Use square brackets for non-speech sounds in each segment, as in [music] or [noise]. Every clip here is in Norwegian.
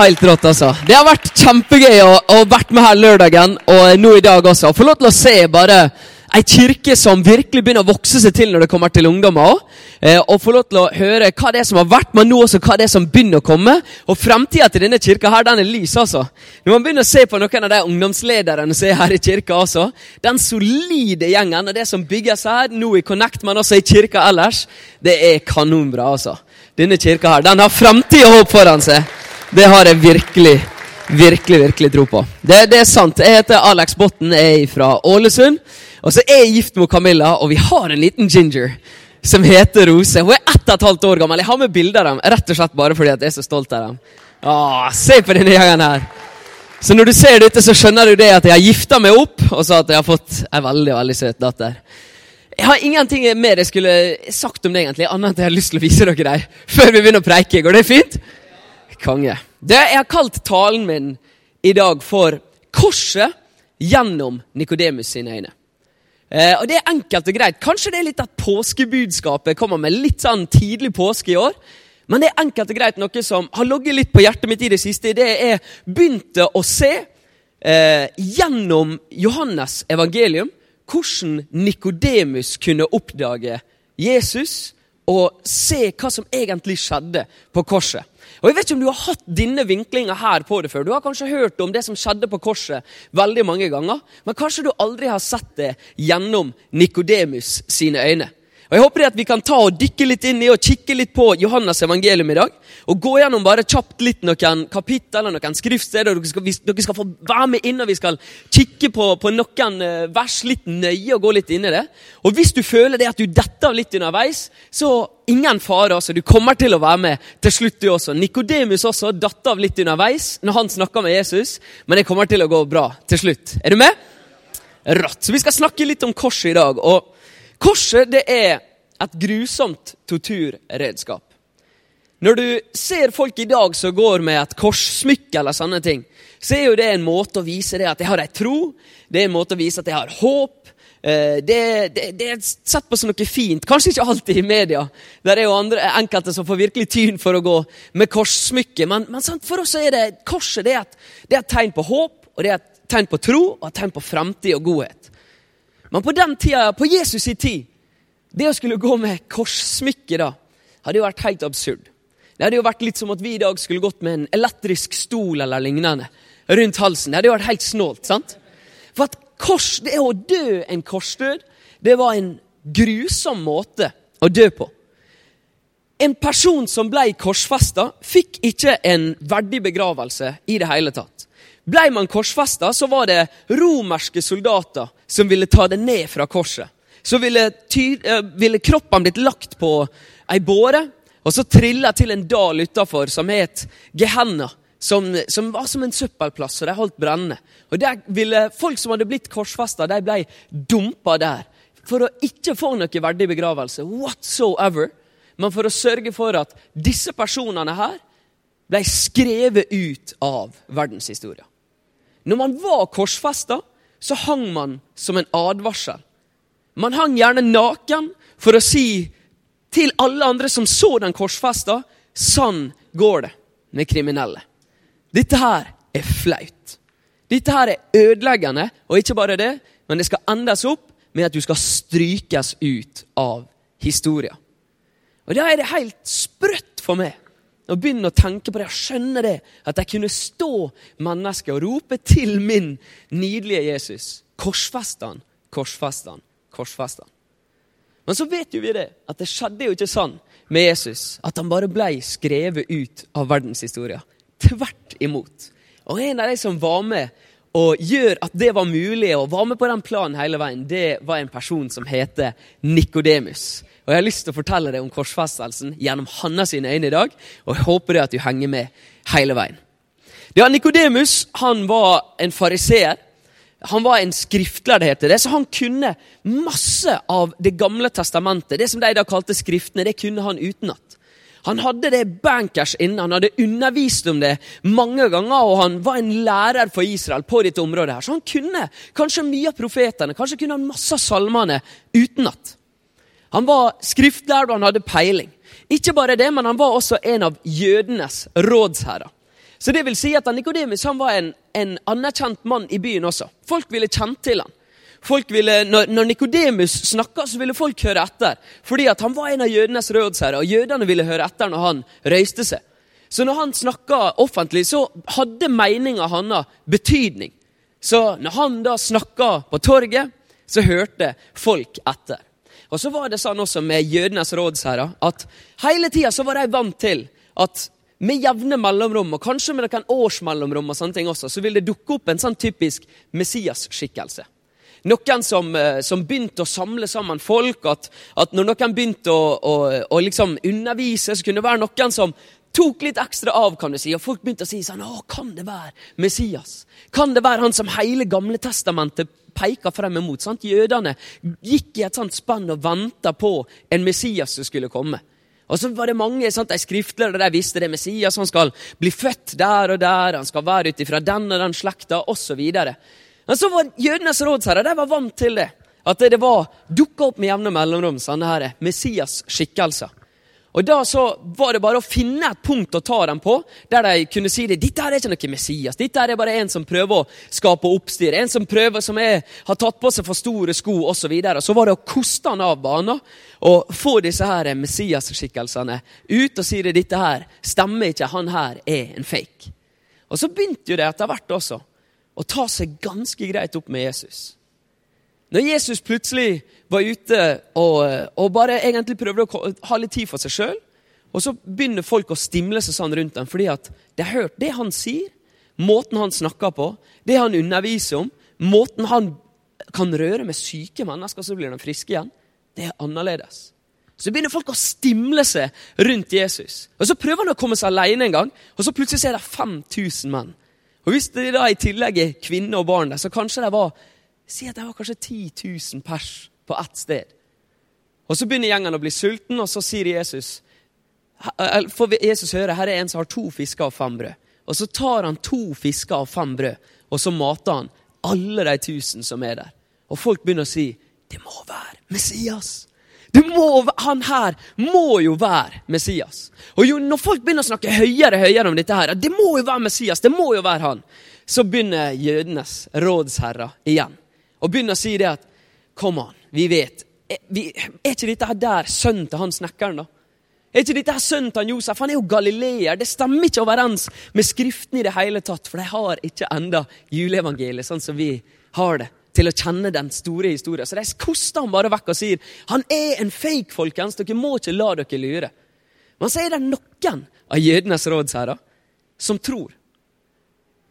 Helt rått, altså. Det har vært kjempegøy å, å vært med her lørdagen og nå i dag også. Få lov til å se bare ei kirke som virkelig begynner å vokse seg til når det kommer til ungdommer. Eh, og få lov til å høre hva det er som har vært, men nå også hva det er som begynner å komme. Og framtida til denne kirka her, den er lys, altså. Når man begynner å se på noen av de ungdomslederne som er her i kirka også, den solide gjengen og det som bygges her, nå i Connect, men også i kirka ellers, det er kanonbra, altså. Denne kirka her, den har framtid og håp foran seg. Det har jeg virkelig, virkelig virkelig tro på. Det, det er sant. Jeg heter Alex Botten, jeg er fra Ålesund. Og så er jeg gift med Camilla, og vi har en liten ginger som heter Rose. Hun er ett og et halvt år gammel. Jeg har med bilder av dem, rett og slett bare fordi jeg er så stolt av dem. Åh, se på denne gjengen her. Så når du ser dette, så skjønner du det at jeg har gifta meg opp, og så at jeg har fått ei veldig veldig søt datter. Jeg har ingenting mer jeg skulle sagt om det, egentlig, annet enn at jeg har lyst til å vise dere dem før vi begynner å preike. Går det fint? Konge. Det, jeg har kalt talen min i dag for 'Korset gjennom Nikodemus sine øyne'. Eh, og Det er enkelt og greit. Kanskje det er litt at påskebudskapet kommer med litt sånn tidlig påske i år. Men det er enkelt og greit noe som har ligget litt på hjertet mitt i det siste. Det er begynte å se eh, gjennom Johannes evangelium hvordan Nikodemus kunne oppdage Jesus og se hva som egentlig skjedde på korset. Og jeg vet ikke om du har hatt denne vinklinga her på det før. Du har kanskje hørt om det som skjedde på korset veldig mange ganger, men kanskje du aldri har sett det gjennom Nikodemus sine øyne. Og Jeg håper at vi kan ta og dykke litt inn i og kikke litt på Johannes evangelium i dag. Og gå gjennom bare kjapt litt noen kapittel eller noen skriftsteder. Dere skal, dere skal få være med inn, og vi skal kikke på, på noen eh, vers litt nøye og gå litt inn i det. Og hvis du føler det at du detter litt underveis, så ingen fare. altså. Du kommer til å være med til slutt, du også. Nikodemus også datt av litt underveis når han snakka med Jesus, men det kommer til å gå bra til slutt. Er du med? Rått. Så vi skal snakke litt om korset i dag. og Korset det er et grusomt torturredskap. Når du ser folk i dag som går med et korssmykke, eller sånne ting, så er jo det en måte å vise det at jeg har ei tro, det er en måte å vise at jeg har håp. Eh, det, det, det, er sett på som noe fint. Kanskje ikke alltid i media. Der er jo andre, enkelte som får virkelig tyn for å gå med korssmykke. Men, men for oss er det korset det er, et, det er et tegn på håp, og det er et tegn på tro og et tegn på framtid og godhet. Men på den tida, på Jesus' tid, det å skulle gå med korssmykke da, hadde jo vært helt absurd. Det hadde jo vært litt som at vi i dag skulle gått med en elektrisk stol eller lignende rundt halsen. Det hadde jo vært helt snålt. sant? For at kors, det å dø en korsdød, det var en grusom måte å dø på. En person som ble korsfesta, fikk ikke en verdig begravelse i det hele tatt. Ble man korsfesta, så var det romerske soldater som ville ta det ned fra korset. Så ville, uh, ville kroppen blitt lagt på ei båre, og så trilla til en dal utafor som het Gehenna. Som, som, var som en søppelplass, og de holdt brennende. Og der ville Folk som hadde blitt korsfesta, de ble dumpa der. For å ikke få noe verdig begravelse whatsoever. Men for å sørge for at disse personene her ble skrevet ut av verdenshistoria. Når man var korsfesta, så hang man som en advarsel. Man hang gjerne naken for å si til alle andre som så den korsfesta, sånn går det med kriminelle. Dette her er flaut. Dette her er ødeleggende, og ikke bare det, men det skal endes opp med at du skal strykes ut av historia. Og Da er det helt sprøtt for meg å begynne å tenke på det og skjønne det. At jeg kunne stå mennesket og rope til min nydelige Jesus. Korsfest han, korsfest han, korsfest han. Men så vet jo vi det, at det skjedde jo ikke sånn med Jesus. At han bare ble skrevet ut av verdenshistoria. Tvert imot. Og en av de som var med og gjør at det var mulig, og var med på den planen hele veien, det var en person som heter Nikodemus. Og Jeg har lyst til å fortelle deg om korsfestelsen gjennom hans øyne i dag. Og jeg håper det at du henger med hele veien. Ja, Nikodemus var en fariseer. Han var en skriftler, det heter det, så han kunne masse av Det gamle testamentet. Det som de da kalte skriftene, det kunne han utenat. Han hadde det bankers inne, han hadde undervist om det mange ganger, og han var en lærer for Israel på dette området. her, Så han kunne kanskje mye av profetene, kanskje kunne han masse av salmene utenat. Han var skriftlærd, og han hadde peiling. Ikke bare det, men han var også en av jødenes rådsherrer. Så det vil si at Nikodemus var en, en anerkjent mann i byen også. Folk ville kjent til han. Ville, når, når Nikodemus snakka, ville folk høre etter. Fordi han var en av jødenes rådsherrer, og jødene ville høre etter når han røyste seg. Så når han snakka offentlig, så hadde meninga hans betydning. Så når han da snakka på torget, så hørte folk etter. Og så var det sånn også med jødenes rådsherrer at hele tida var de vant til at med jevne mellomrom, og kanskje med noen års mellomrom, og sånne ting også, så vil det dukke opp en sånn typisk Messias-skikkelse. Noen som, eh, som, begynte å samle sammen folk. At, at når noen begynte å, å, å liksom undervise, så kunne det være noen som tok litt ekstra av. kan du si, Og folk begynte å si sånn Å, kan det være Messias? Kan det være han som hele Gamle testamentet peker frem imot? Sant? Jødene gikk i et sånt spann og venta på en Messias som skulle komme. Og så var det mange sant, de skriftlærere der visste det Messias han skal bli født der og der, han skal være ut ifra den og den slekta osv. Men så var jødenes rådsherrer de var vant til det. At det var dukka opp med jevne mellomrom sånne Messias-skikkelser. Og Da så var det bare å finne et punkt å ta dem på, der de kunne si det. Dette er ikke noe Messias. Dette er bare en som prøver å skape oppstyr. En som prøver, som er, har tatt på seg for store sko osv. Så, videre. så var det å koste han av banen og få disse her Messias-skikkelsene ut og si det. Dette her stemmer ikke. Han her er en fake. Og så begynte jo det etter hvert også å ta seg ganske greit opp med Jesus. Når Jesus plutselig var ute og, og bare egentlig prøvde å ha litt tid for seg sjøl, og så begynner folk å stimle seg sånn rundt ham fordi at de har hørt det han sier, måten han snakker på, det han underviser om, måten han kan røre med syke mennesker, så blir de friske igjen, det er annerledes. Så begynner folk å stimle seg rundt Jesus. Og Så prøver han å komme seg alene en gang, og så plutselig er det 5000 menn og Hvis det da i tillegg er kvinner og barn der, så kanskje det var si at det var kanskje 10 000 pers på ett sted. Og Så begynner gjengen å bli sulten, og så sier Jesus For Jesus hører her er en som har to fisker og fem brød. Og Så tar han to fisker og fem brød, og så mater han alle de tusen som er der. Og folk begynner å si det må være Messias. Må, han her må jo være Messias. Og jo, Når folk begynner å snakke høyere høyere om dette, her, det må jo være Messias, det må jo være han, så begynner jødenes rådsherrer igjen. Og begynner å si det at Kom an, vi vet. Er, vi, er ikke dette her der sønnen til han snekkeren, da? Er ikke dette her sønnen til han Josef? Han er jo galileer. Det stemmer ikke overens med Skriften i det hele tatt, for de har ikke enda juleevangeliet sånn som vi har det til å kjenne den store historien. Så de koster han bare vekk og sier han er en fake, folkens. Dere må ikke la dere lure. Men så er det noen av jødenes rådsherrer som tror.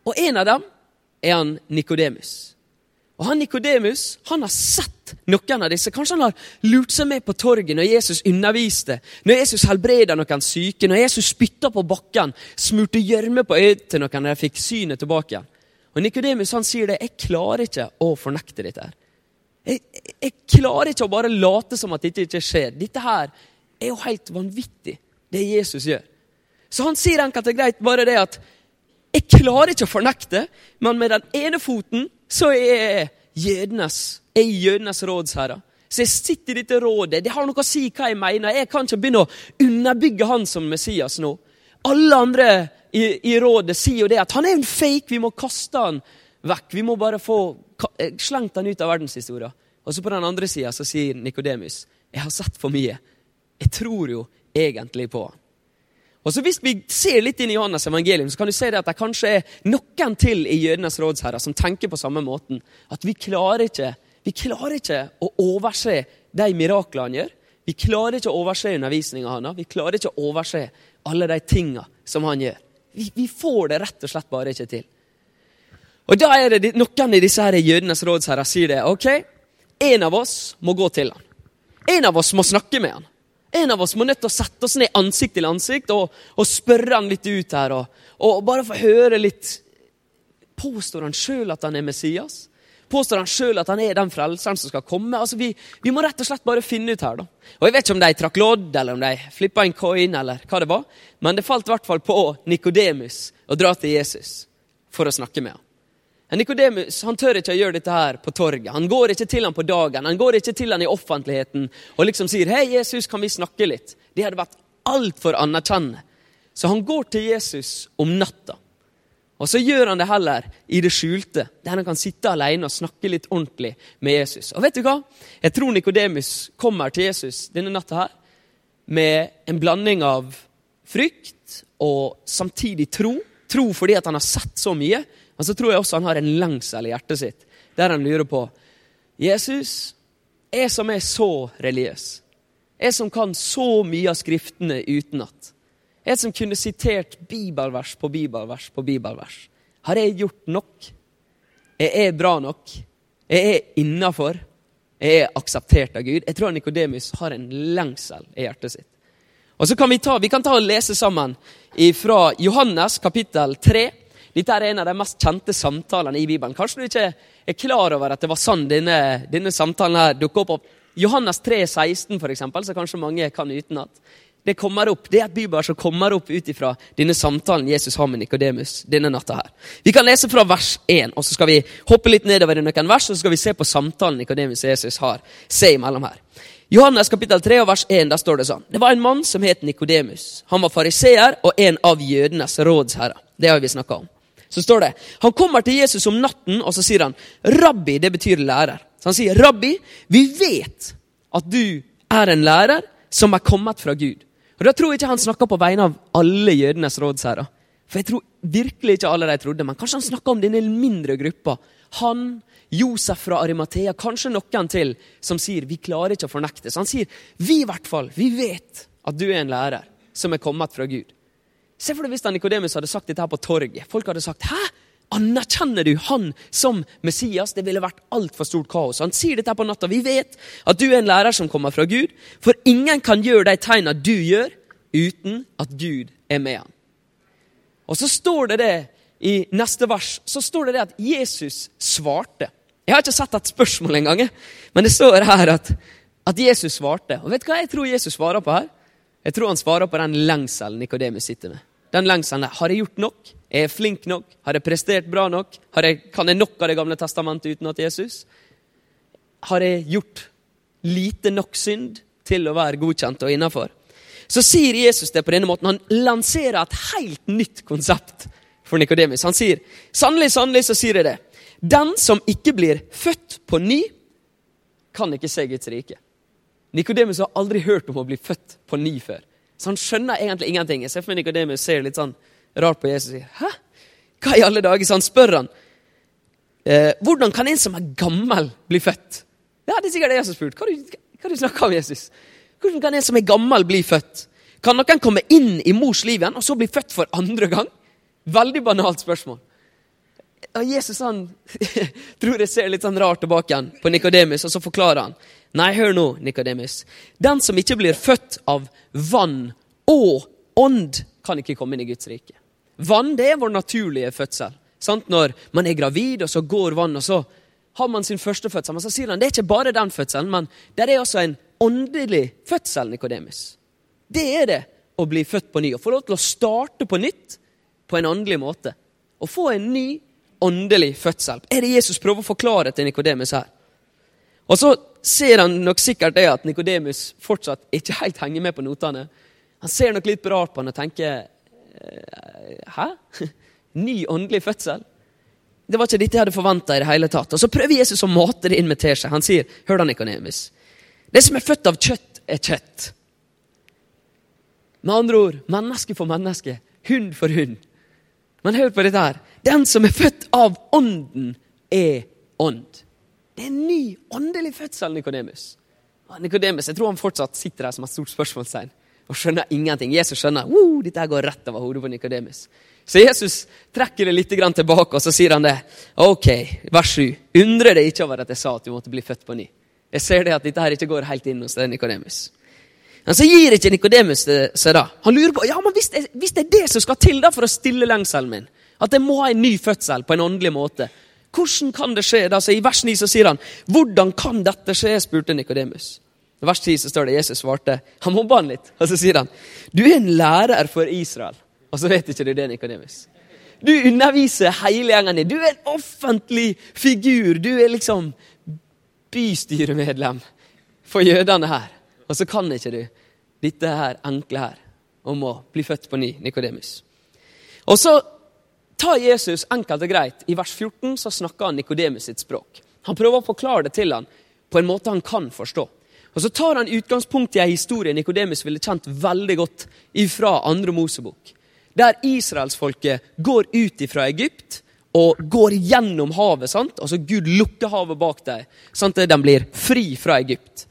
Og en av dem er han Nikodemus. Og han Nikodemus har sett noen av disse. Kanskje han har lurt seg med på torget når Jesus underviste, når Jesus helbreda noen syke, når Jesus spytta på bakken, smurte gjørme på øyet til noen når de fikk synet tilbake igjen. Og Nikodemus sier det. Jeg klarer ikke å fornekte dette. her. Jeg, jeg, klarer ikke å bare late som at dette ikke skjer. Dette her er jo helt vanvittig, det Jesus gjør. Så han sier enkelt og greit bare det at jeg klarer ikke å fornekte, men med den ene foten så er jødenes, er jødenes rådsherre. Så jeg sitter i dette rådet. Det har noe å si hva jeg mener. Jeg kan ikke begynne å underbygge han som Messias nå. Alle andre i, i, rådet sier jo det at han er en fake, vi må kaste han vekk. Vi må bare få eh, slengt han ut av verdenshistoria. Og så på den andre sida sier Nikodemus jeg har sett for mye. Jeg tror jo egentlig på han. Og så Hvis vi ser litt inn i Johannes evangelium, så kan du se det at det kanskje er noen til i jødenes rådsherrer som tenker på samme måten. At vi klarer ikke, vi klarer ikke å overse de miraklene han gjør. Vi klarer ikke å overse undervisninga hans. Vi klarer ikke å overse alle de tinga som han gjør. Vi, vi, får det rett og slett bare ikke til. Og Da er det noen i disse her jødenes rådsherrer sier det. ok, En av oss må gå til han. En av oss må snakke med han. En av oss må nødt til å sette oss ned ansikt til ansikt og, og spørre han litt ut her. Og, og bare få høre litt Påstår han sjøl at han er Messias? påstår han sjøl at han er den frelseren som skal komme. Altså, vi, vi, må rett og slett bare finne ut her. da. Og Jeg vet ikke om de trakk lodd, eller om de flippa en coin, eller hva det var. Men det falt i hvert fall på Nikodemus å dra til Jesus for å snakke med ham. Nikodemus tør ikke å gjøre dette her på torget. Han går ikke til ham på dagen, han går ikke til ham i offentligheten og liksom sier 'Hei, Jesus, kan vi snakke litt?' Det hadde vært altfor anerkjennende. Så han går til Jesus om natta. Og så gjør han det heller i det skjulte, der han kan sitte alene og snakke litt ordentlig med Jesus. Og vet du hva? Jeg tror Nikodemus kommer til Jesus denne natta her med en blanding av frykt og samtidig tro. Tro fordi at han har sett så mye, men så tror jeg også han har en lengsel i hjertet sitt der han lurer på Jesus, jeg som er så religiøs, jeg som kan så mye av Skriftene utenat jeg som kunne sitert bibelvers på bibelvers på bibelvers. Har jeg gjort nok? Jeg er bra nok? Jeg er innafor? Jeg er akseptert av Gud? Jeg tror Nikodemus har en lengsel i hjertet sitt. Og så kan Vi ta, vi kan ta og lese sammen fra Johannes kapittel 3. Dette er en av de mest kjente samtalene i Bibelen. Kanskje du ikke er klar over at det var sånn denne, denne samtalen her dukker opp. Johannes 3, 16 for eksempel, så kanskje mange kan utenat det kommer opp, det er et bibelvers som kommer opp ut ifra denne samtalen Jesus har med Nikodemus denne natta. her. Vi kan lese fra vers 1, og så skal vi hoppe litt nedover i noen vers, og så skal vi se på samtalen Nikodemus og Jesus har se imellom her. Johannes kapittel 3 vers 1, der står det sånn. Det var en mann som het Nikodemus. Han var fariseer og en av jødenes rådsherrer. Det har vi snakka om. Så står det, Han kommer til Jesus om natten, og så sier han, 'Rabbi', det betyr lærer. Så han sier, 'Rabbi, vi vet at du er en lærer som er kommet fra Gud.' Og Da tror jeg ikke han snakker på vegne av alle jødenes rådsherrer. For jeg tror virkelig ikke alle de trodde, men kanskje han snakka om denne mindre gruppa. Han, Josef fra Arimathea, kanskje noen til, som sier vi klarer ikke å fornekte. Så han sier vi i hvert fall, vi vet at du er en lærer som er kommet fra Gud. Se for deg hvis Nikodemus hadde sagt dette her på torget. Folk hadde sagt 'hæ? Anerkjenner du han som Messias? Det ville vært altfor stort kaos. Han sier dette på natta. Vi vet at du er en lærer som kommer fra Gud, for ingen kan gjøre de tegna du gjør, uten at Gud er med han. Og så står det det i neste vers så står det det at Jesus svarte. Jeg har ikke sett et spørsmål engang, men det står her at, at Jesus svarte. Og vet du hva jeg tror Jesus svarer på her? Jeg tror han svarer på den lengselen Nikodemus sitter med. Den lengselen der. Har jeg gjort nok? Er jeg flink nok? Har jeg prestert bra nok? Jeg, kan jeg nok av Det gamle testamentet uten at Jesus? Har jeg gjort lite nok synd til å være godkjent og innafor? Så sier Jesus det på denne måten. Han lanserer et helt nytt konsept for Nikodemus. Han sier, sannelig, sannelig, så sier jeg det. Den som ikke blir født på ny, kan ikke se Guds rike. Nikodemus har aldri hørt om å bli født på ny før. Så han skjønner egentlig ingenting. Jeg ser for meg Nikodemus ser litt sånn rart på Jesus og sier 'Hæ? Hva i alle dager?' Så han spør han. Eh, 'Hvordan kan en som er gammel, bli født?' Ja, det er sikkert det Jesus spurt. Hva, hva du snakker om, Jesus? Hvordan kan en som er gammel, bli født? Kan noen komme inn i mors liv igjen og så bli født for andre gang? Veldig banalt spørsmål. Og Jesus han [laughs] tror jeg ser litt sånn rart tilbake igjen på Nikodemus, og så forklarer han. Nei, hør nå, Nikodemus. Den som ikke blir født av vann og ånd, kan ikke komme inn i Guds rike. Vann det er vår naturlige fødsel. Sant? Når man er gravid, og så går vann, og så har man sin første fødsel. Men så sier han det er ikke bare den fødselen, men det er også en åndelig fødsel, Nikodemus. Det er det å bli født på ny. Å få lov til å starte på nytt på en åndelig måte. Å få en ny åndelig fødsel. Er det Jesus prøver å forklare til Nikodemus her? Og så ser han nok sikkert det at Nikodemus fortsatt ikke helt henger med på notene. Han ser nok litt rart på han og tenker eh, Hæ? [laughs] Ny åndelig fødsel? Det var ikke dette jeg hadde forventa. Og så prøver Jesus å mate det inn med teskje. Han sier, hør da, Nikodemus. Det som er født av kjøtt, er kjøtt. Med andre ord menneske for menneske, hund for hund. Men hør på dette her. Den som er født av Ånden, er ånd. Det er en ny åndelig fødsel, Nikodemus. Nikodemus, Jeg tror han fortsatt sitter der som et stort spørsmålstegn og skjønner ingenting. Jesus skjønner wow, dette går rett over hodet på Nikodemus. Så Jesus trekker det litt tilbake, og så sier han det. Ok, vers 7. Undre deg ikke over at jeg sa at du måtte bli født på ny. Jeg ser det at dette her ikke går helt inn hos Nikodemus. Men så gir ikke Nikodemus seg da. Han lurer på ja, men hvis det, hvis det er det som skal til da for å stille lengselen min, at jeg må ha en ny fødsel på en åndelig måte, hvordan kan det skje? Da? Så I vers 9 så sier han 'Hvordan kan dette skje?' spurte Nikodemus. I vers 10 så står det Jesus svarte. Han mobba han litt, og så sier han 'Du er en lærer for Israel'. Og så vet ikke du det, Nikodemus. Du underviser hele gjengen din. Du er en offentlig figur. Du er liksom bystyremedlem for jødene her. Og så kan ikke du dette her enkle her om å bli født på ny, Nikodemus. Og så tar Jesus enkelt og greit. I vers 14 så snakker han Nikodemus sitt språk. Han prøver å forklare det til han på en måte han kan forstå. Og Så tar han utgangspunkt i en historie Nikodemus ville kjent veldig godt ifra andre Mosebok. Der israelsfolket går ut fra Egypt og går gjennom havet. sant? Altså Gud lukker havet bak dem, at de blir fri fra Egypt.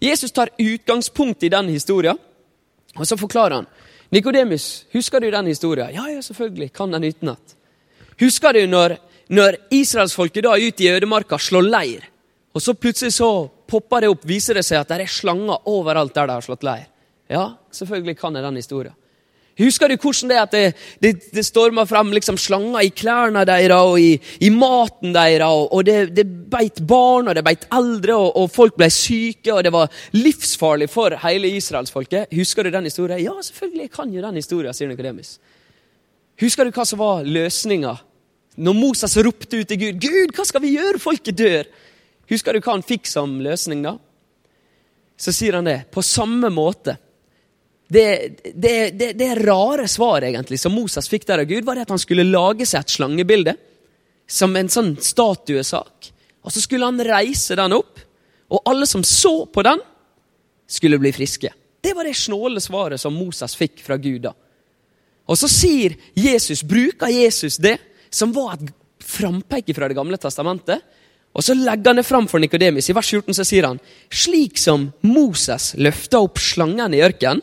Jesus tar utgangspunkt i den historien, og så forklarer han. Nikodemus, husker du den historien? Ja, ja, selvfølgelig. Kan den utenat. Husker du når, når israelsfolket da ute i ødemarka slår leir, og så plutselig så popper det opp, viser det seg at det er slanger overalt der de har slått leir? Ja, selvfølgelig kan jeg den historien. Husker du hvordan det er at det, det, det stormer frem liksom slanger i klærne deres og i, i maten deres? Og, og det, det, beit barn og det beit eldre, og, og, folk ble syke. og Det var livsfarlig for hele israelsfolket. Husker du den historien? Ja, selvfølgelig jeg kan jo den historien, sier Nikodemus. Husker du hva som var løsninga? Når Moses ropte ut til Gud 'Gud, hva skal vi gjøre? Folket dør.' Husker du hva han fikk som løsning da? Så sier han det. På samme måte det, det, det, det, rare svaret egentlig som Moses fikk der av Gud, var at han skulle lage seg et slangebilde. Som en sånn statuesak. Og så skulle han reise den opp, og alle som så på den, skulle bli friske. Det var det snåle svaret som Moses fikk fra Gud da. Og så sier Jesus, bruker Jesus det, som var et frampeke fra Det gamle testamentet. Og så legger han det fram for Nikodemus. I vers 14 så sier han slik som Moses løfta opp slangen i ørkenen,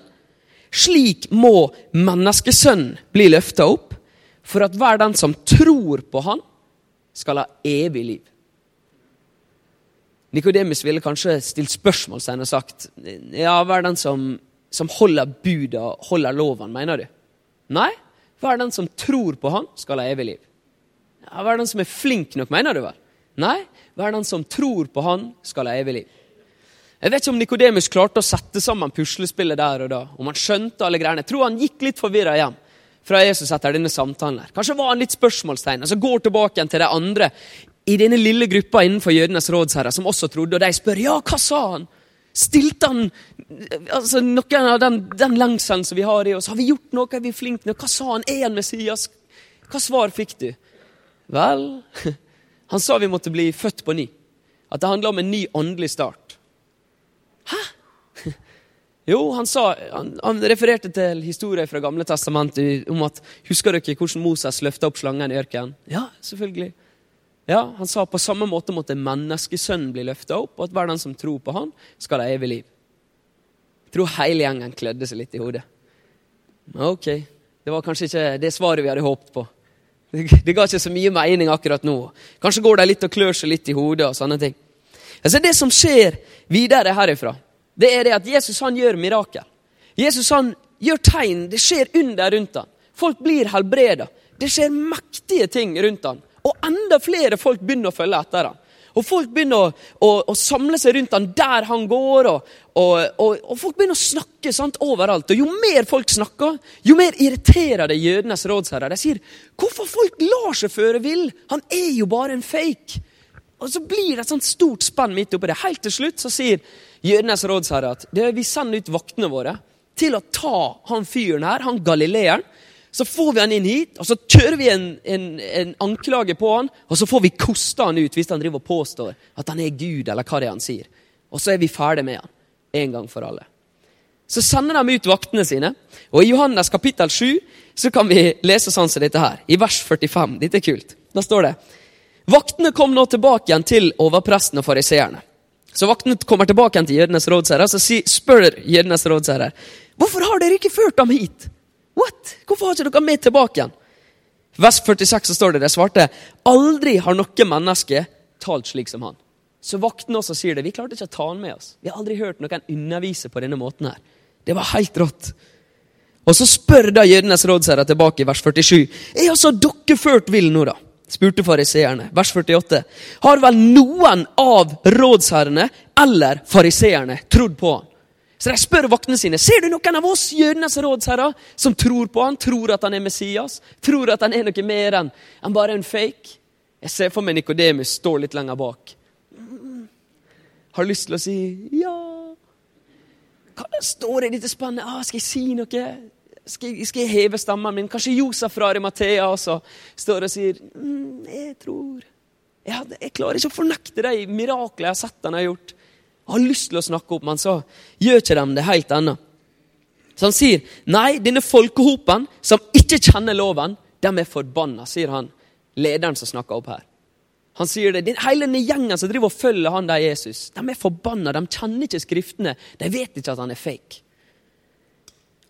slik må menneskesønnen bli løfta opp, for at hver den som tror på han, skal ha evig liv. Nikodemus ville kanskje stilt spørsmålstegn og sagt ja, hver den som, som holder buda, holder loven, mener du? Nei, hver den som tror på han, skal ha evig liv. Ja, hver den som er flink nok, mener du vel? Nei, hver den som tror på han, skal ha evig liv. Jeg vet ikke om Nikodemus klarte å sette sammen puslespillet der og da. Om han skjønte alle greiene. Jeg tror han gikk litt forvirra hjem fra Jesus etter denne samtalen. her. Kanskje var han litt spørsmålstegn. Så går tilbake igjen til de andre i denne lille gruppa innenfor jødenes rådsherre som også trodde, og de spør ja, hva sa han? Stilte han altså, noen av den, den lengselen som vi har i oss? Har vi gjort noe? Er vi flinke nok? Hva sa han? Er han Messias? Hva svar fikk du? Vel, [laughs] han sa vi måtte bli født på ny. At det handler om en ny åndelig start. Hæ? [laughs] Jo, han, sa, han, han refererte til historier fra Gamle testamentet om at Husker dere hvordan Moses løfta opp slangen i ørkenen? Ja, selvfølgelig. Ja, Han sa på samme måte måtte menneskesønnen bli løfta opp, og at hver den som tror på han, skal ha evig liv. Jeg tror hele gjengen klødde seg litt i hodet. Ok, det var kanskje ikke det svaret vi hadde håpet på. Det ga ikke så mye mening akkurat nå. Kanskje går de litt og klør seg litt i hodet og sånne ting. Altså Det som skjer videre herifra, det er det at Jesus han gjør mirakel. Jesus han gjør tegn. Det skjer under rundt ham. Folk blir helbreda. Det skjer mektige ting rundt ham. Og enda flere folk begynner å følge etter ham. Og Folk begynner å, å, å samle seg rundt ham der han går, og, og, og, folk begynner å snakke sant, overalt. Og Jo mer folk snakker, jo mer irriterer det jødenes rådsherrer. De sier 'Hvorfor folk lar seg føre vill? Han er jo bare en fake'. Og så blir det et sånt stort spenn midt oppi det. Helt til slutt så sier jødenes rådsherre at det, vi sender ut vaktene våre til å ta han fyren her, han galileeren. Så får vi han inn hit, og så kjører vi en, en, en anklage på han, og så får vi koste han ut hvis han driver og påstår at han er Gud, eller hva det er han sier. Og så er vi ferdig med han, en gang for alle. Så sender de ut vaktene sine, og i Johannes kapittel 7 så kan vi lese sånn som dette her, i vers 45. Dette er kult. Da står det Vaktene kom nå tilbake igjen til overpresten og fariseerne. Så vaktene kommer tilbake igjen til jødenes rådsherre og spør jødenes rådsherre hvorfor har dere ikke ført ham hit. What? Hvorfor har ikke dere med tilbake igjen? Vers 46 så står det det svarte aldri har noe menneske talt slik som han. Så vaktene også sier det. Vi klarte ikke å ta han med oss. Vi har aldri hørt noen undervise på denne måten her. Det var helt rått. Og så spør da jødenes rådsherre tilbake i vers 47. Er altså dere ført vill nå, da? Spurte fariseerne. Vers 48. Har vel noen av rådsherrene eller fariseerne trodd på han? Så de spør vaktene sine ser du noen av oss jødenes rådsherrer som tror på han, tror at han er Messias, tror at han er noe mer enn en bare en fake. Jeg ser for meg Nikodemus står litt lenger bak. Har lyst til å si ja. Hva står i dette spennet? Ah, skal jeg si noe? Skal, jeg, skal jeg heve stemmen min? Kanskje Josef fra Arimathea også står og sier mm, Jeg tror jeg, hadde, jeg, klarer ikke å fornekte de miraklene jeg har sett han har gjort. Jeg har lyst til å snakke opp, men så gjør ikke de det helt ennå. Så han sier nei, denne folkehopen som ikke kjenner loven, de er forbanna, sier han, lederen som snakker opp her. Han sier det, Hele denne gjengen som driver og følger han der Jesus, de er forbanna. De kjenner ikke Skriftene. De vet ikke at han er fake.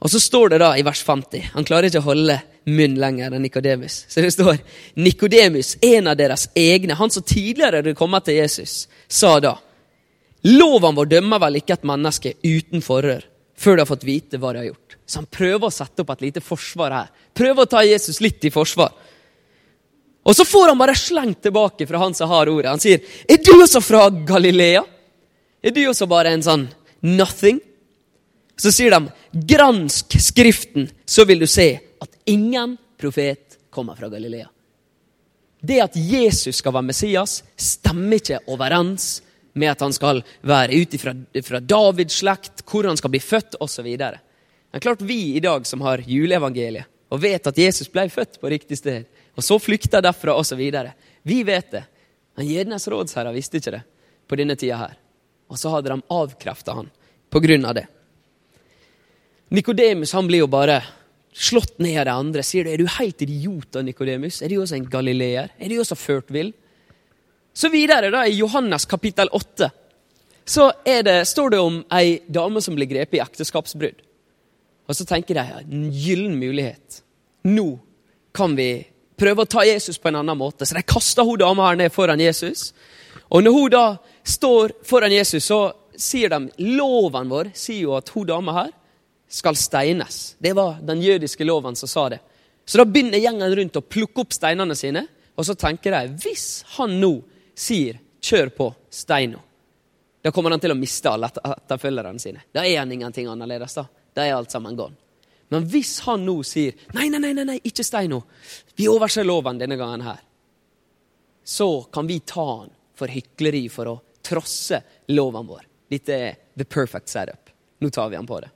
Og så står det da i vers 50 Han klarer ikke å holde munn lenger enn Nikodemus. Så det står Nikodemus, en av deres egne, han som tidligere hadde kommet til Jesus, sa da Loven vår dømmer vel ikke et menneske uten forhør før de har fått vite hva de har gjort. Så han prøver å sette opp et lite forsvar her. Prøver å ta Jesus litt i forsvar. Og så får han bare slengt tilbake fra han som har ordet. Han sier, 'Er du også fra Galilea?' Er du også bare en sånn nothing? Så sier de, 'Gransk Skriften, så vil du se at ingen profet kommer fra Galilea'. Det at Jesus skal være Messias, stemmer ikke overens med at han skal være ut fra, Davids slekt, hvor han skal bli født osv. Men klart vi i dag som har juleevangeliet, og vet at Jesus ble født på riktig sted, og så flykta derfra osv. Vi vet det. Men jødenes rådsherrer visste ikke det på denne tida her. Og så hadde de avkrefta han på grunn av det. Nikodemus blir jo bare slått ned av de andre. Sier du, er du helt idiot, Nikodemus? Er du også en galileer? Er du også ført vill? Så videre, da, i Johannes kapittel 8, så det, står det om ei dame som blir grepet i ekteskapsbrudd. Og så tenker de en gyllen mulighet. Nå kan vi prøve å ta Jesus på en annen måte. Så de kaster hun dama her ned foran Jesus. Og når hun da står foran Jesus, så sier de loven vår sier jo at hun dama her skal steines. Det var den jødiske loven som sa det. Så da begynner gjengen rundt å plukke opp steinene sine, og så tenker de hvis han nå sier 'kjør på, stein da kommer han til å miste alle etterfølgerne sine. Da er han ingenting annerledes. Da Da er alt sammen gone. Men hvis han nå sier 'nei, nei, nei, nei ikke stein vi overser loven denne gangen her, så kan vi ta han for hykleri, for å trosse loven vår. Dette er the perfect setup. Nå tar vi han på det.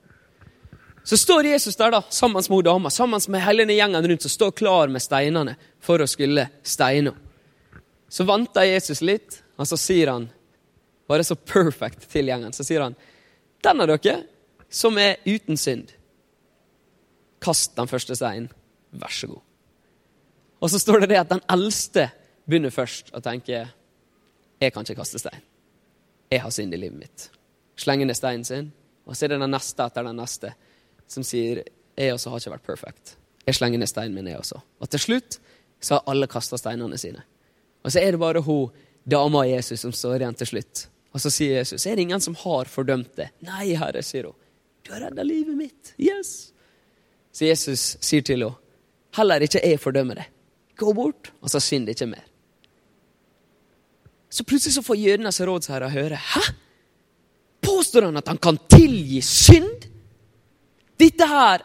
Så står Jesus der da, sammen med dama, sammen med hele gjengen rundt, som står klar med steinene for å skulle steine Så venter Jesus litt, og så sier han, bare så perfect til gjengen, så sier han, den av dere som er uten synd, kast den første steinen. Vær så god. Og så står det det at den eldste begynner først å tenke jeg kan ikke kaste stein. Jeg har synd i livet mitt. Slenger ned steinen sin, og så er det den neste etter den neste som sier jeg også har ikke vært perfect. Jeg slenger ned steinen min, jeg også. Og til slutt så har alle kasta steinene sine. Og så er det bare hun dama av Jesus som står igjen til slutt. Og så sier Jesus, er det ingen som har fordømt det? Nei, Herre, sier hun. Du har redda livet mitt. Yes. Så Jesus sier til henne, heller ikke jeg fordømmer det. Gå bort, og så synd ikke mer. Så plutselig så får jødenes rådsherre høre. Hæ? Påstår han at han kan tilgi synd? Dette her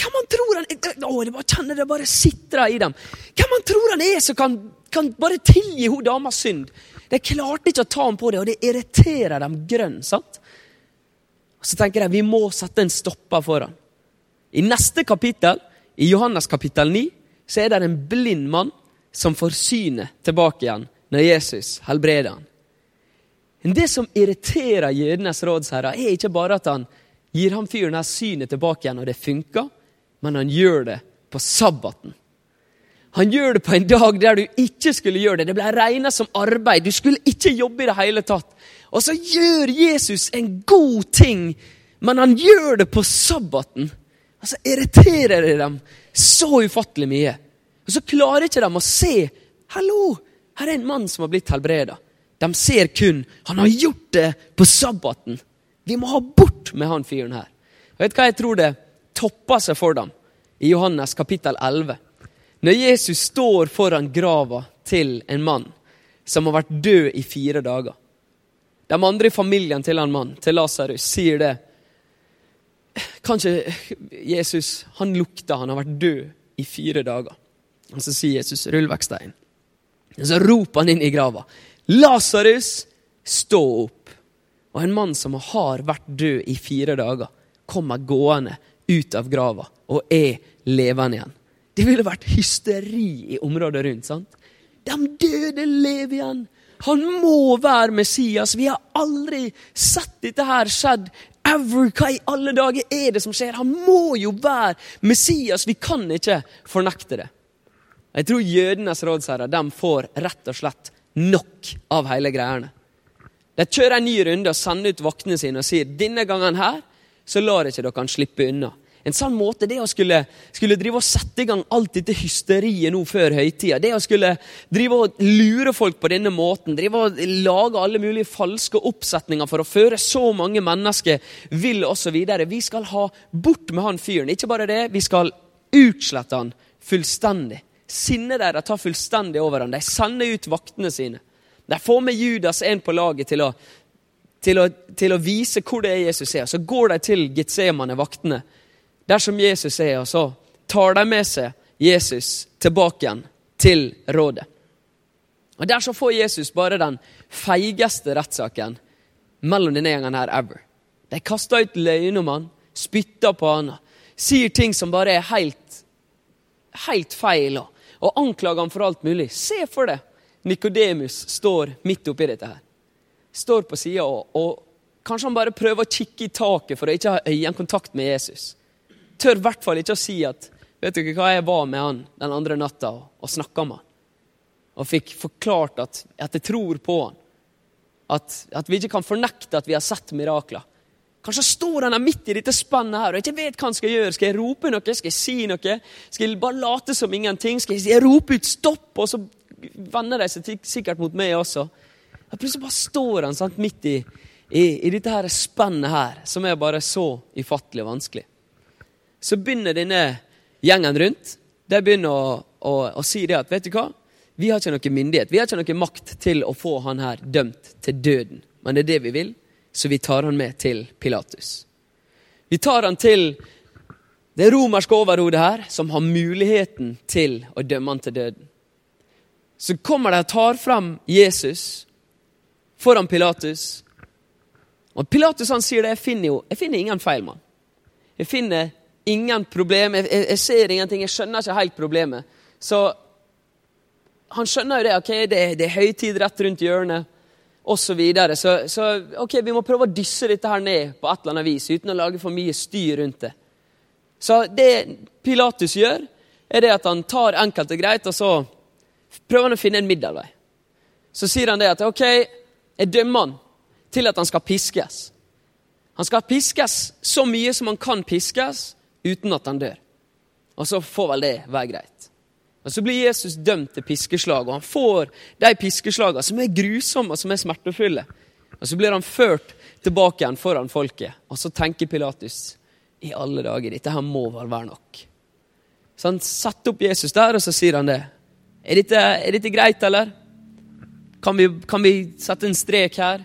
Hvem man tror han er Å, jeg bare kjenner det bare sitrer i dem. Hvem man tror han er som kan, kan bare tilgi hun damas synd? De klarte ikke å ta ham på det, og det irriterer dem grønn. sant? Så tenker jeg vi må sette en stopper for ham. I neste kapittel, i Johannes kapittel 9, så er det en blind mann som får synet tilbake igjen når Jesus helbreder ham. Men det som irriterer jødenes rådsherrer, er ikke bare at han gir han fyren her synet tilbake igjen, og det funker, men han gjør det på sabbaten. Han gjør det på en dag der du ikke skulle gjøre det. Det ble regna som arbeid. Du skulle ikke jobbe i det hele tatt. Og så gjør Jesus en god ting, men han gjør det på sabbaten. Og så irriterer det dem så ufattelig mye. Og så klarer ikke de å se Hallo, her er en mann som har blitt helbreda. De ser kun han har gjort det på sabbaten. Vi må ha bort med han fyren her. Vet du hva jeg tror det topper seg for dem i Johannes kapittel 11? Når Jesus står foran grava til en mann som har vært død i fire dager. De andre i familien til en mann, til Lasarus, sier det. Kanskje Jesus han lukter, han har vært død i fire dager. Og så sier Jesus, 'Rull vekk steinen'. Så roper han inn i grava. 'Lasarus, stå opp'. Og en mann som har vært død i fire dager, kommer gående ut av grava og er levende igjen. Det ville vært hysteri i området rundt. sant? De døde lever igjen. Han må være Messias. Vi har aldri sett dette her skjedd. Ever. Hva i alle dager er det som skjer? Han må jo være Messias. Vi kan ikke fornekte det. Jeg tror jødenes rådsherrer de får rett og slett nok av hele greiene. De kjører en ny runde og sender ut vaktene sine og sier denne gangen her så lar ikke dere han slippe unna. En sånn måte, det å skulle, skulle drive og sette i gang alt dette hysteriet nå før høytida, det å skulle drive og lure folk på denne måten, drive og lage alle mulige falske oppsetninger for å føre så mange mennesker vill osv. Vi skal ha bort med han fyren. Ikke bare det, vi skal utslette han fullstendig. Sinnet deres tar fullstendig over han. De sender ut vaktene sine. De får med Judas en på laget til å, til å, til å vise hvor det er Jesus er. Så går de til Getsemane, vaktene dersom Jesus er, og så tar de med seg Jesus tilbake igjen til rådet. Og Der så får Jesus bare den feigeste rettssaken mellom denne gjengen her ever. De kaster ut løgn om han, spytter på han, sier ting som bare er helt, helt feil, og, og anklager han for alt mulig. Se for deg Nikodemus står midt oppi dette her. Står på sida og, og kanskje han bare prøver å kikke i taket for å ikke ha øyekontakt med Jesus tør i hvert fall ikke å si at vet ikke hva, jeg var med han den andre natta og, og snakka med han. Og fikk forklart at, at jeg tror på han. At, at, vi ikke kan fornekte at vi har sett mirakler. Kanskje står han her midt i dette spennet her og ikke vet hva han skal gjøre. Skal jeg rope noe? Skal jeg si noe? Skal jeg bare late som ingenting? Skal jeg rope ut 'stopp', og så vender de seg sikkert mot meg også? Og plutselig bare står han sant, midt i, i, i dette her spennet her, som er bare så ufattelig vanskelig så begynner denne gjengen rundt de begynner å, å, å, si det at vet du hva? Vi har ikke noe myndighet, vi har ikke noe makt til å få han her dømt til døden. Men det er det vi vil, så vi tar han med til Pilatus. Vi tar han til det romerske overhodet her, som har muligheten til å dømme han til døden. Så kommer de og tar frem Jesus foran Pilatus. Og Pilatus han sier det, jeg finner jo jeg finner ingen feil, mann. Jeg finner ingen problem. Jeg, jeg, jeg, ser ingenting. Jeg skjønner ikke helt problemet. Så han skjønner jo det. ok, Det, det er høytid rett rundt hjørnet osv. Så, videre. så Så ok, vi må prøve å dysse dette her ned på et eller annet vis uten å lage for mye styr rundt det. Så det Pilatus gjør, er det at han tar enkelt og greit, og så prøver han å finne en middelvei. Så sier han det at ok, jeg dømmer han til at han skal piskes. Han skal piskes så mye som han kan piskes, uten at han dør. Og så får vel det være greit. Og Så blir Jesus dømt til piskeslag, og han får de piskeslagene som er grusomme og som er smertefulle. Og Så blir han ført tilbake igjen foran folket, og så tenker Pilatus i alle dager, dette her må vel være nok. Så han setter opp Jesus der, og så sier han det. Er dette, er dette greit, eller? Kan vi, kan vi, sette en strek her?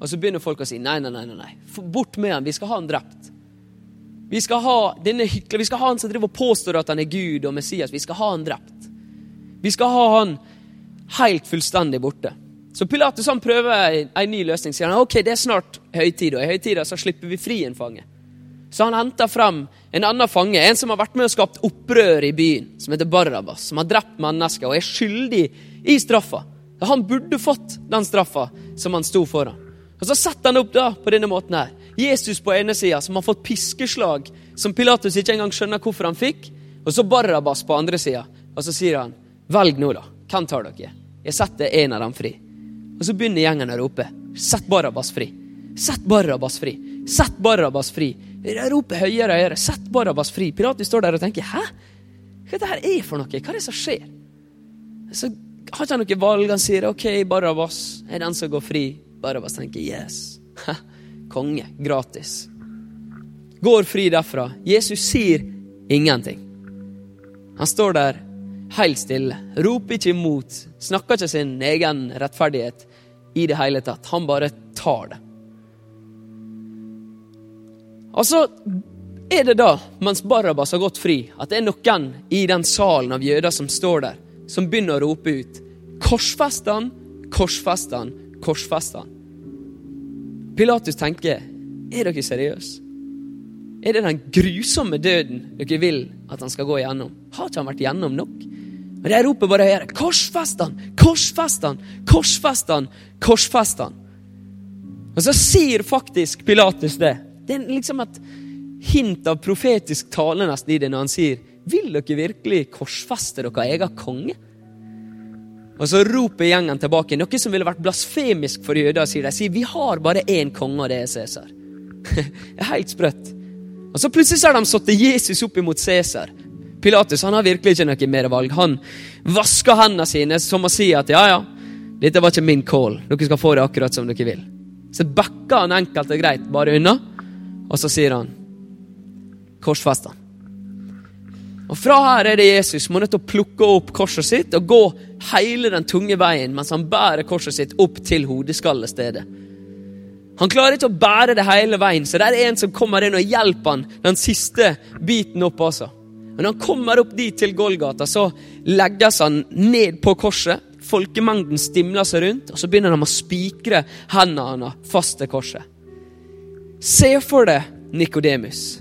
Og så begynner folk å si nei, nei, nei. nei. Bort med han, vi skal ha han drept. Vi skal ha denne hykler, vi skal ha han som driver og påstår at han er Gud og Messias. Vi skal ha han drept. Vi skal ha han helt fullstendig borte. Så Pilatus han prøver en ny løsning. sier han, ok, det er snart høytid, og i høytida så slipper vi fri en fange. Så han henter frem en annen fange, en som har vært med og skapt opprør i byen, som heter Barabas, som har drept mennesker og er skyldig i straffa. Han burde fått den straffa som han sto foran. Og Så setter han opp da på denne måten her. Jesus på ene sida, som har fått piskeslag som Pilatus ikke engang skjønner hvorfor han fikk. Og så Barabas på andre sida. Og så sier han, 'Velg nå, da. Hvem tar dere?' Jeg setter en av dem fri. Og så begynner gjengen å rope, 'Sett Barabas fri'. Sett Barabas fri. Sett Barabbas fri. Roper høyere og høyere. Sett Barabas fri. Pilatus står der og tenker 'Hæ? Hva er det her er for noe? Hva er det som skjer?' Så har ikke han noe valg. Han sier 'OK, Barabas er den som går fri'. Barabas tenker 'yes'. Konge. Gratis. Går fri derfra. Jesus sier ingenting. Han står der helt stille, roper ikke imot, snakker ikke sin egen rettferdighet i det hele tatt. Han bare tar det. Og så er det da, mens Barabas har gått fri, at det er noen i den salen av jøder som står der, som begynner å rope ut Korsfest han, korsfest han, korsfest han. Pilatus tenker er dere seriøse? Er det den grusomme døden dere vil at han skal gå igjennom? Har ikke han vært gjennom nok? Men de roper bare høyere. Korsfest han! Korsfest han! Korsfest han! Korsfest han! Og så sier faktisk Pilatus det. Det er liksom et hint av profetisk tale nesten i det når han sier Vil dere virkelig korsfeste deres egen konge? Og så roper gjengen tilbake, noe som ville vært blasfemisk for jøder. sier De sier vi har bare én konge, og det er Cæsar. [laughs] helt sprøtt. Og så plutselig har de satt Jesus opp imot Cæsar. Pilatus han har virkelig ikke noe mer valg. Han vasker hendene sine som å si at ja, ja, dette var ikke min call. Dere skal få det akkurat som dere vil. Så backer han enkelt og greit bare unna, og så sier han korsfest han. Og fra her er det Jesus må nødt til å plukke opp korset sitt og gå hele den tunge veien mens han bærer korset sitt opp til hodeskallestedet. Han klarer ikke å bære det hele veien, så det er en som kommer inn og hjelper han den siste biten opp også. Men når han kommer opp dit til Golgata, så legges han ned på korset. Folkemengden stimler seg rundt, og så begynner de å spikre hendene fast til korset. Se for deg Nikodemus,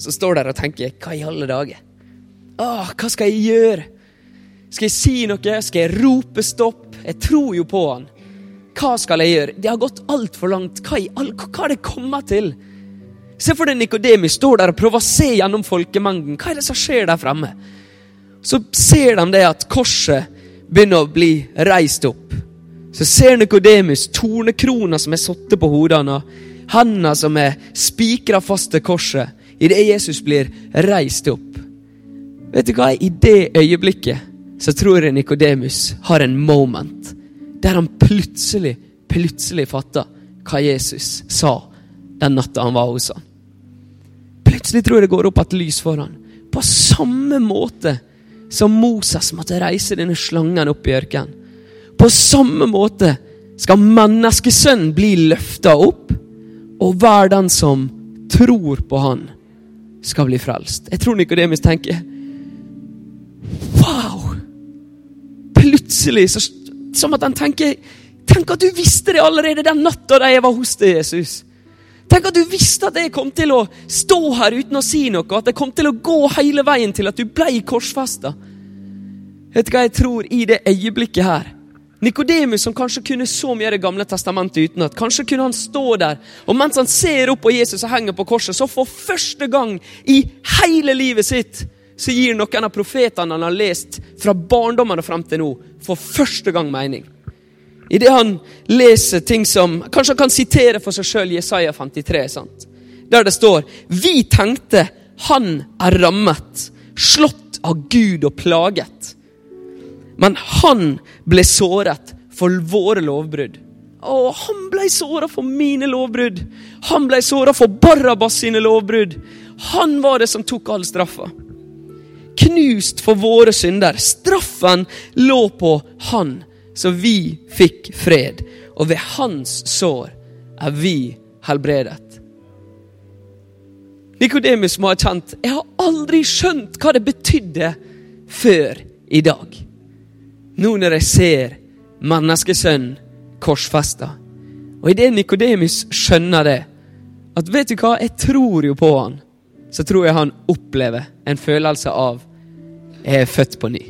som står der og tenker Hva i alle dager? Åh, hva skal jeg gjøre? Skal jeg si noe? Skal jeg rope stopp? Jeg tror jo på han. Hva skal jeg gjøre? Det har gått altfor langt. Hva, all, hva har det kommet til? Se for deg Nikodemus står der og prøver å se gjennom folkemengden. Hva er det som skjer der fremme? Så ser de det at korset begynner å bli reist opp. Så ser Nikodemus tornekrona som er satt på hodene, hendene som er spikra fast til korset, idet Jesus blir reist opp. Vet du hva? I det øyeblikket så tror jeg Nikodemus har en moment der han plutselig, plutselig fatter hva Jesus sa den natta han var hos han. Plutselig tror jeg det går opp et lys for han. På samme måte som Moses måtte reise denne slangen opp i ørkenen. På samme måte skal menneskesønnen bli løfta opp, og hver den som tror på han, skal bli frelst. Jeg tror Nikodemus tenker Wow! Plutselig så som at han tenker Tenk at du visste det allerede den natta da jeg var hos deg, Jesus. Tenk at du visste at jeg kom til å stå her uten å si noe, at jeg kom til å gå hele veien til at du ble korsfesta. Vet du hva jeg tror i det øyeblikket her? Nikodemus, som kanskje kunne så mye av Det gamle testamentet utenat, kanskje kunne han stå der, og mens han ser opp på Jesus og henger på korset, så for første gang i hele livet sitt så gir noen av profetene han har lest fra barndommen og fram til nå, for første gang mening. Idet han leser ting som Kanskje han kan sitere for seg sjøl Jesaja 53, sant? der det står Vi tenkte han er rammet, slått av Gud og plaget. Men han ble såret for våre lovbrudd. Å, han ble såra for mine lovbrudd. Han ble såra for Barabas sine lovbrudd. Han var det som tok all straffa knust for våre synder. Straffen lå på han, så vi fikk fred. Og ved hans sår er vi helbredet. Nikodemus må ha kjent jeg har aldri skjønt hva det betydde før i dag. Nå når jeg ser menneskesønnen korsfesta. Og idet Nikodemus skjønner det, at vet du hva, jeg tror jo på han så tror jeg han opplever en følelse av jeg er født på ny.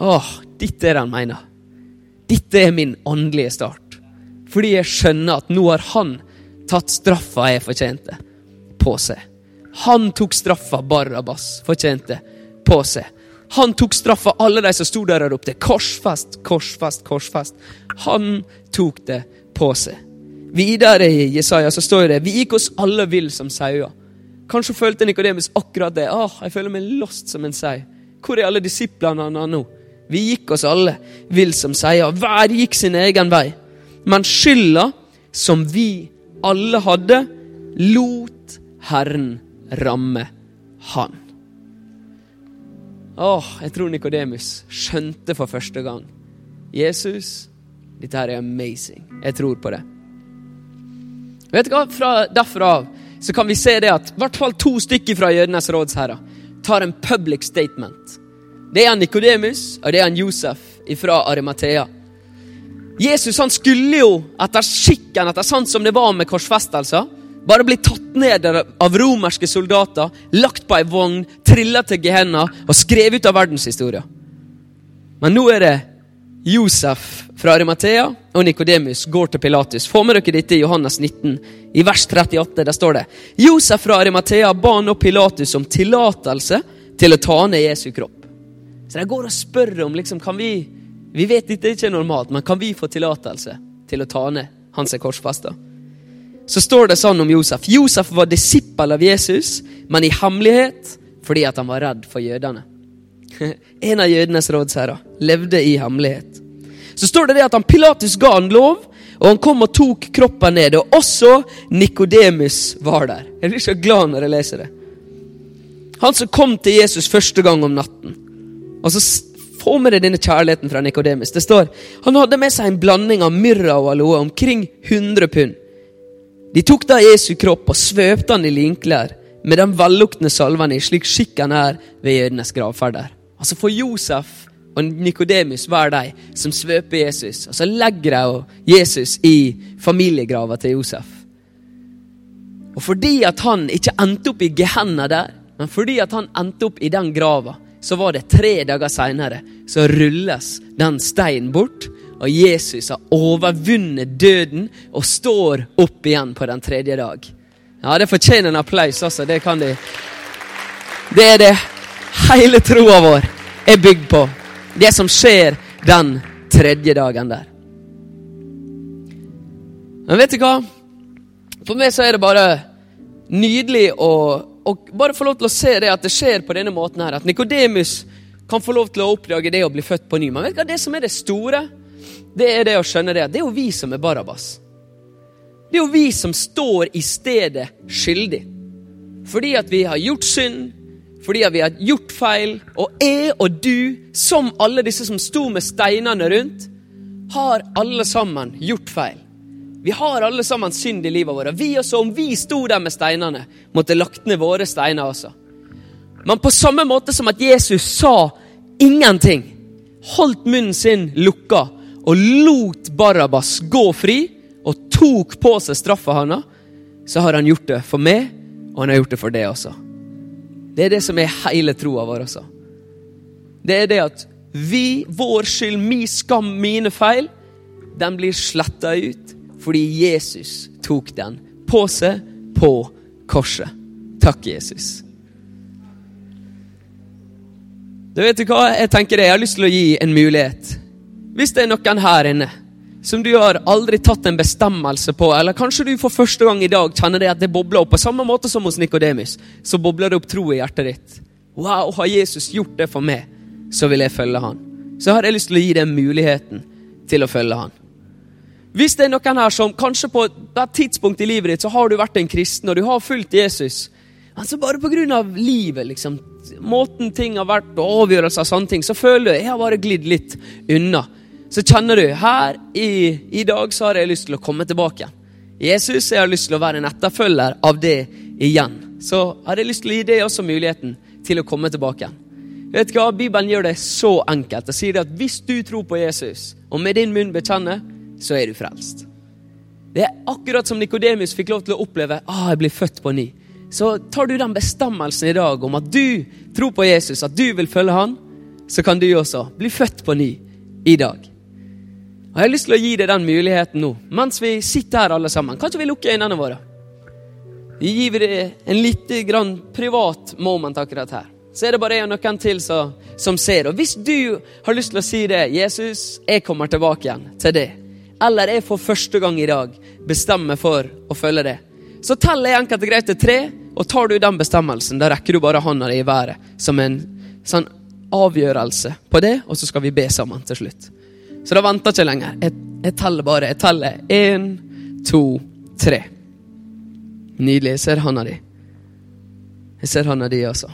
Åh, dette er det han mener. Dette er min åndelige start. Fordi jeg skjønner at nå har han tatt straffa jeg fortjente, på seg. Han tok straffa Barabas fortjente, på seg. Han tok straffa alle de som sto der og ropte 'korsfest, korsfest, korsfest'. Han tok det på seg. Videre i Jesaja så står det 'Vi gikk oss alle vill som sauer'. Kanskje følte Nikodemus akkurat det. Åh, jeg føler meg lost som en sau. Hvor er alle disiplene hans nå? Vi gikk oss alle vill som sauer. Hver gikk sin egen vei. Men skylda som vi alle hadde, lot Herren ramme han. Åh, jeg tror Nikodemus skjønte for første gang. Jesus, dette her er amazing. Jeg tror på det. Vet du hva? Fra Derfra av så kan vi se det at i hvert fall to stykker fra jødenes rådsherrer tar en public statement. Det er han Nikodemus, og det er han Josef fra Arimathea. Jesus han skulle jo, etter skikken, etter sånn som det var med korsfestelser Bare bli tatt ned av romerske soldater, lagt på ei vogn, trilla til Gehenna og skrevet ut av verdenshistoria. Men nå er det Josef fra Arimathea og Nikodemus går til Pilatus. Få med dere dette i Johannes 19, i vers 38. Der står det Josef fra Arimathea ba nå Pilatus om tillatelse til å ta ned Jesu kropp. Så de går og spør om liksom, kan vi Vi vet dette ikke er normalt, men kan vi få tillatelse til å ta ned han som? Så står det sånn om Josef. Josef var disippel av Jesus, men i hemmelighet fordi at han var redd for jødene. [laughs] En av jødenes rådsherrer levde i hemmelighet. Så står det det at han Pilatus ga han lov, og han kom og tok kroppen ned. Og også Nikodemus var der. Jeg blir så glad når jeg leser det. Han som kom til Jesus første gang om natten. Og så få med deg denne kjærligheten fra Nikodemus. Det står han hadde med seg en blanding av myrra og aloe, omkring 100 pund. De tok da Jesu kropp og svøpte han i linklær med den velluktende salven i, slik skikken er ved jødenes gravferder. Altså For Josef og Nikodemus hver de som svøper Jesus, og så legger de Jesus i familiegrava til Josef. Og fordi at han ikke endte opp i Gehenna der, men fordi at han endte opp i den grava, så var det tre dager seinere så rulles den steinen bort, og Jesus har overvunnet døden og står opp igjen på den tredje dag. Ja, det fortjener en applaus, altså. Det kan de. Det er det hele troa vår er bygd på. Det som skjer den tredje dagen der. Men vet du hva? For meg så er det bare nydelig å, å bare få lov til å se det at det skjer på denne måten her. At Nikodemus kan få lov til å oppdage det å bli født på ny. Men vet du hva det som er det store? Det er det å skjønne det det er jo vi som er Barabas. Det er jo vi som står i stedet skyldig. Fordi at vi har gjort synd, fordi at vi har gjort feil. Og jeg og du, som alle disse som sto med steinene rundt, har alle sammen gjort feil. Vi har alle sammen synd i livet vårt. Vi også, om vi sto der med steinene, måtte lagt ned våre steiner også. Men på samme måte som at Jesus sa ingenting, holdt munnen sin lukka og lot Barabas gå fri og tok på seg straffa hans, så har han gjort det for meg, og han har gjort det for deg også. Det er det som er hele troa vår også. Det er det at vi, vår skyld, min skam, mine feil, den blir sletta ut fordi Jesus tok den på seg på korset. Takk, Jesus. Du vet du hva? Jeg tenker det. Jeg har lyst til å gi en mulighet hvis det er noen her inne som du har aldri tatt en bestemmelse på, eller kanskje du for første gang i dag kjenner det at det bobler opp, på samme måte som hos Nikodemus, så bobler det opp tro i hjertet ditt. Wow, har Jesus gjort det for meg, så vil jeg følge han. Så har jeg lyst til å gi deg muligheten til å følge han. Hvis det er noen her som kanskje på et tidspunkt i livet ditt så har du vært en kristen, og du har fulgt Jesus, altså bare på grunn av livet, liksom, måten ting har vært, og avgjørelser og sånne ting, så føler du jeg har bare glidd litt unna så kjenner du her i, i dag så har jeg lyst til å komme tilbake. Jesus, jeg har lyst til å være en etterfølger av det igjen. Så har jeg lyst til å gi deg også muligheten til å komme tilbake. Vet du hva? Bibelen gjør det så enkelt og sier at hvis du tror på Jesus, og med din munn bekjenner, så er du frelst. Det er akkurat som Nikodemus fikk lov til å oppleve ah, jeg blir født på ny. Så tar du den bestemmelsen i dag om at du tror på Jesus, at du vil følge han, så kan du også bli født på ny i dag. Og Jeg har lyst til å gi deg den muligheten nå, mens vi sitter her alle sammen. Kanskje vi lukker øynene våre? Vi gir deg en litt grann privat moment akkurat her. Så er det bare jeg og noen til som, som ser. Og hvis du har lyst til å si det, 'Jesus, jeg kommer tilbake igjen til det', eller jeg for første gang i dag bestemmer for å følge det, så teller jeg enkelt og greit til tre, og tar du den bestemmelsen, da rekker du bare hånda di i været som en sånn avgjørelse på det, og så skal vi be sammen til slutt. Så da venter jeg ikke lenger. Jeg, jeg teller bare. Jeg teller én, to, tre. Nydelig. Jeg ser handa di. Jeg ser handa di altså.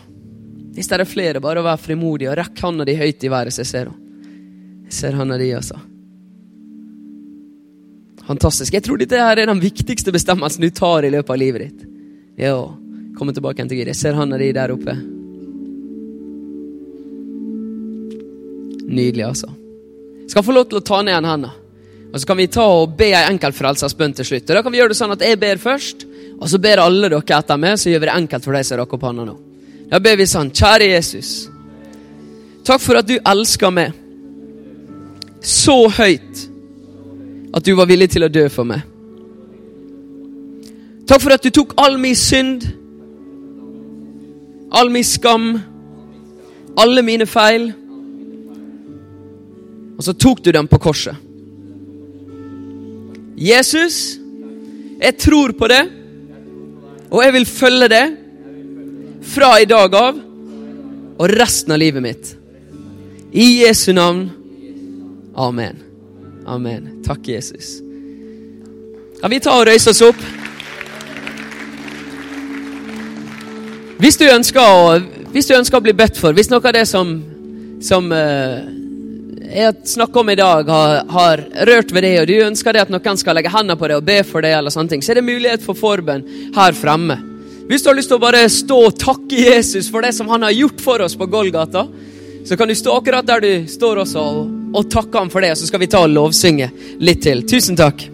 Hvis det er flere, bare vær frimodig og rekk handa di høyt i været, så jeg ser henne. Jeg ser handa di altså. Fantastisk. Jeg tror dette her er den viktigste bestemmelsen du tar i løpet av livet ditt. Ja, komme tilbake igjen til Gud. Jeg ser handa di der oppe. Nydelig, altså skal få lov til å ta ned en hendene. Og så kan vi ta og be ei enkel frelsersbønn til slutt. Og Da kan vi gjøre det sånn at jeg ber først, Og så ber alle dere etter meg, så gjør vi det enkelt for deg som rakk opp hånda nå. Da ber vi sånn, kjære Jesus. Takk for at du elsker meg så høyt at du var villig til å dø for meg. Takk for at du tok all min synd, all min skam, alle mine feil, og så tok du dem på korset. Jesus, jeg tror på det, og jeg vil følge det fra i dag av og resten av livet mitt. I Jesu navn. Amen. Amen. Takk, Jesus. Kan vi ta og røyse oss opp? Hvis du ønsker å, hvis du ønsker å bli bedt for, hvis noe av det som, som uh, jeg snakker om i dag, har, har, rørt ved det, og du ønsker det at noen skal legge hendene på det og be for det, eller sånne ting, så er det mulighet for forbønn her fremme. Hvis du har lyst til å bare stå og takke Jesus for det som han har gjort for oss på Golgata, så kan du stå akkurat der du står også og, og takke ham for det, og så skal vi ta og lovsynge litt til. Tusen takk.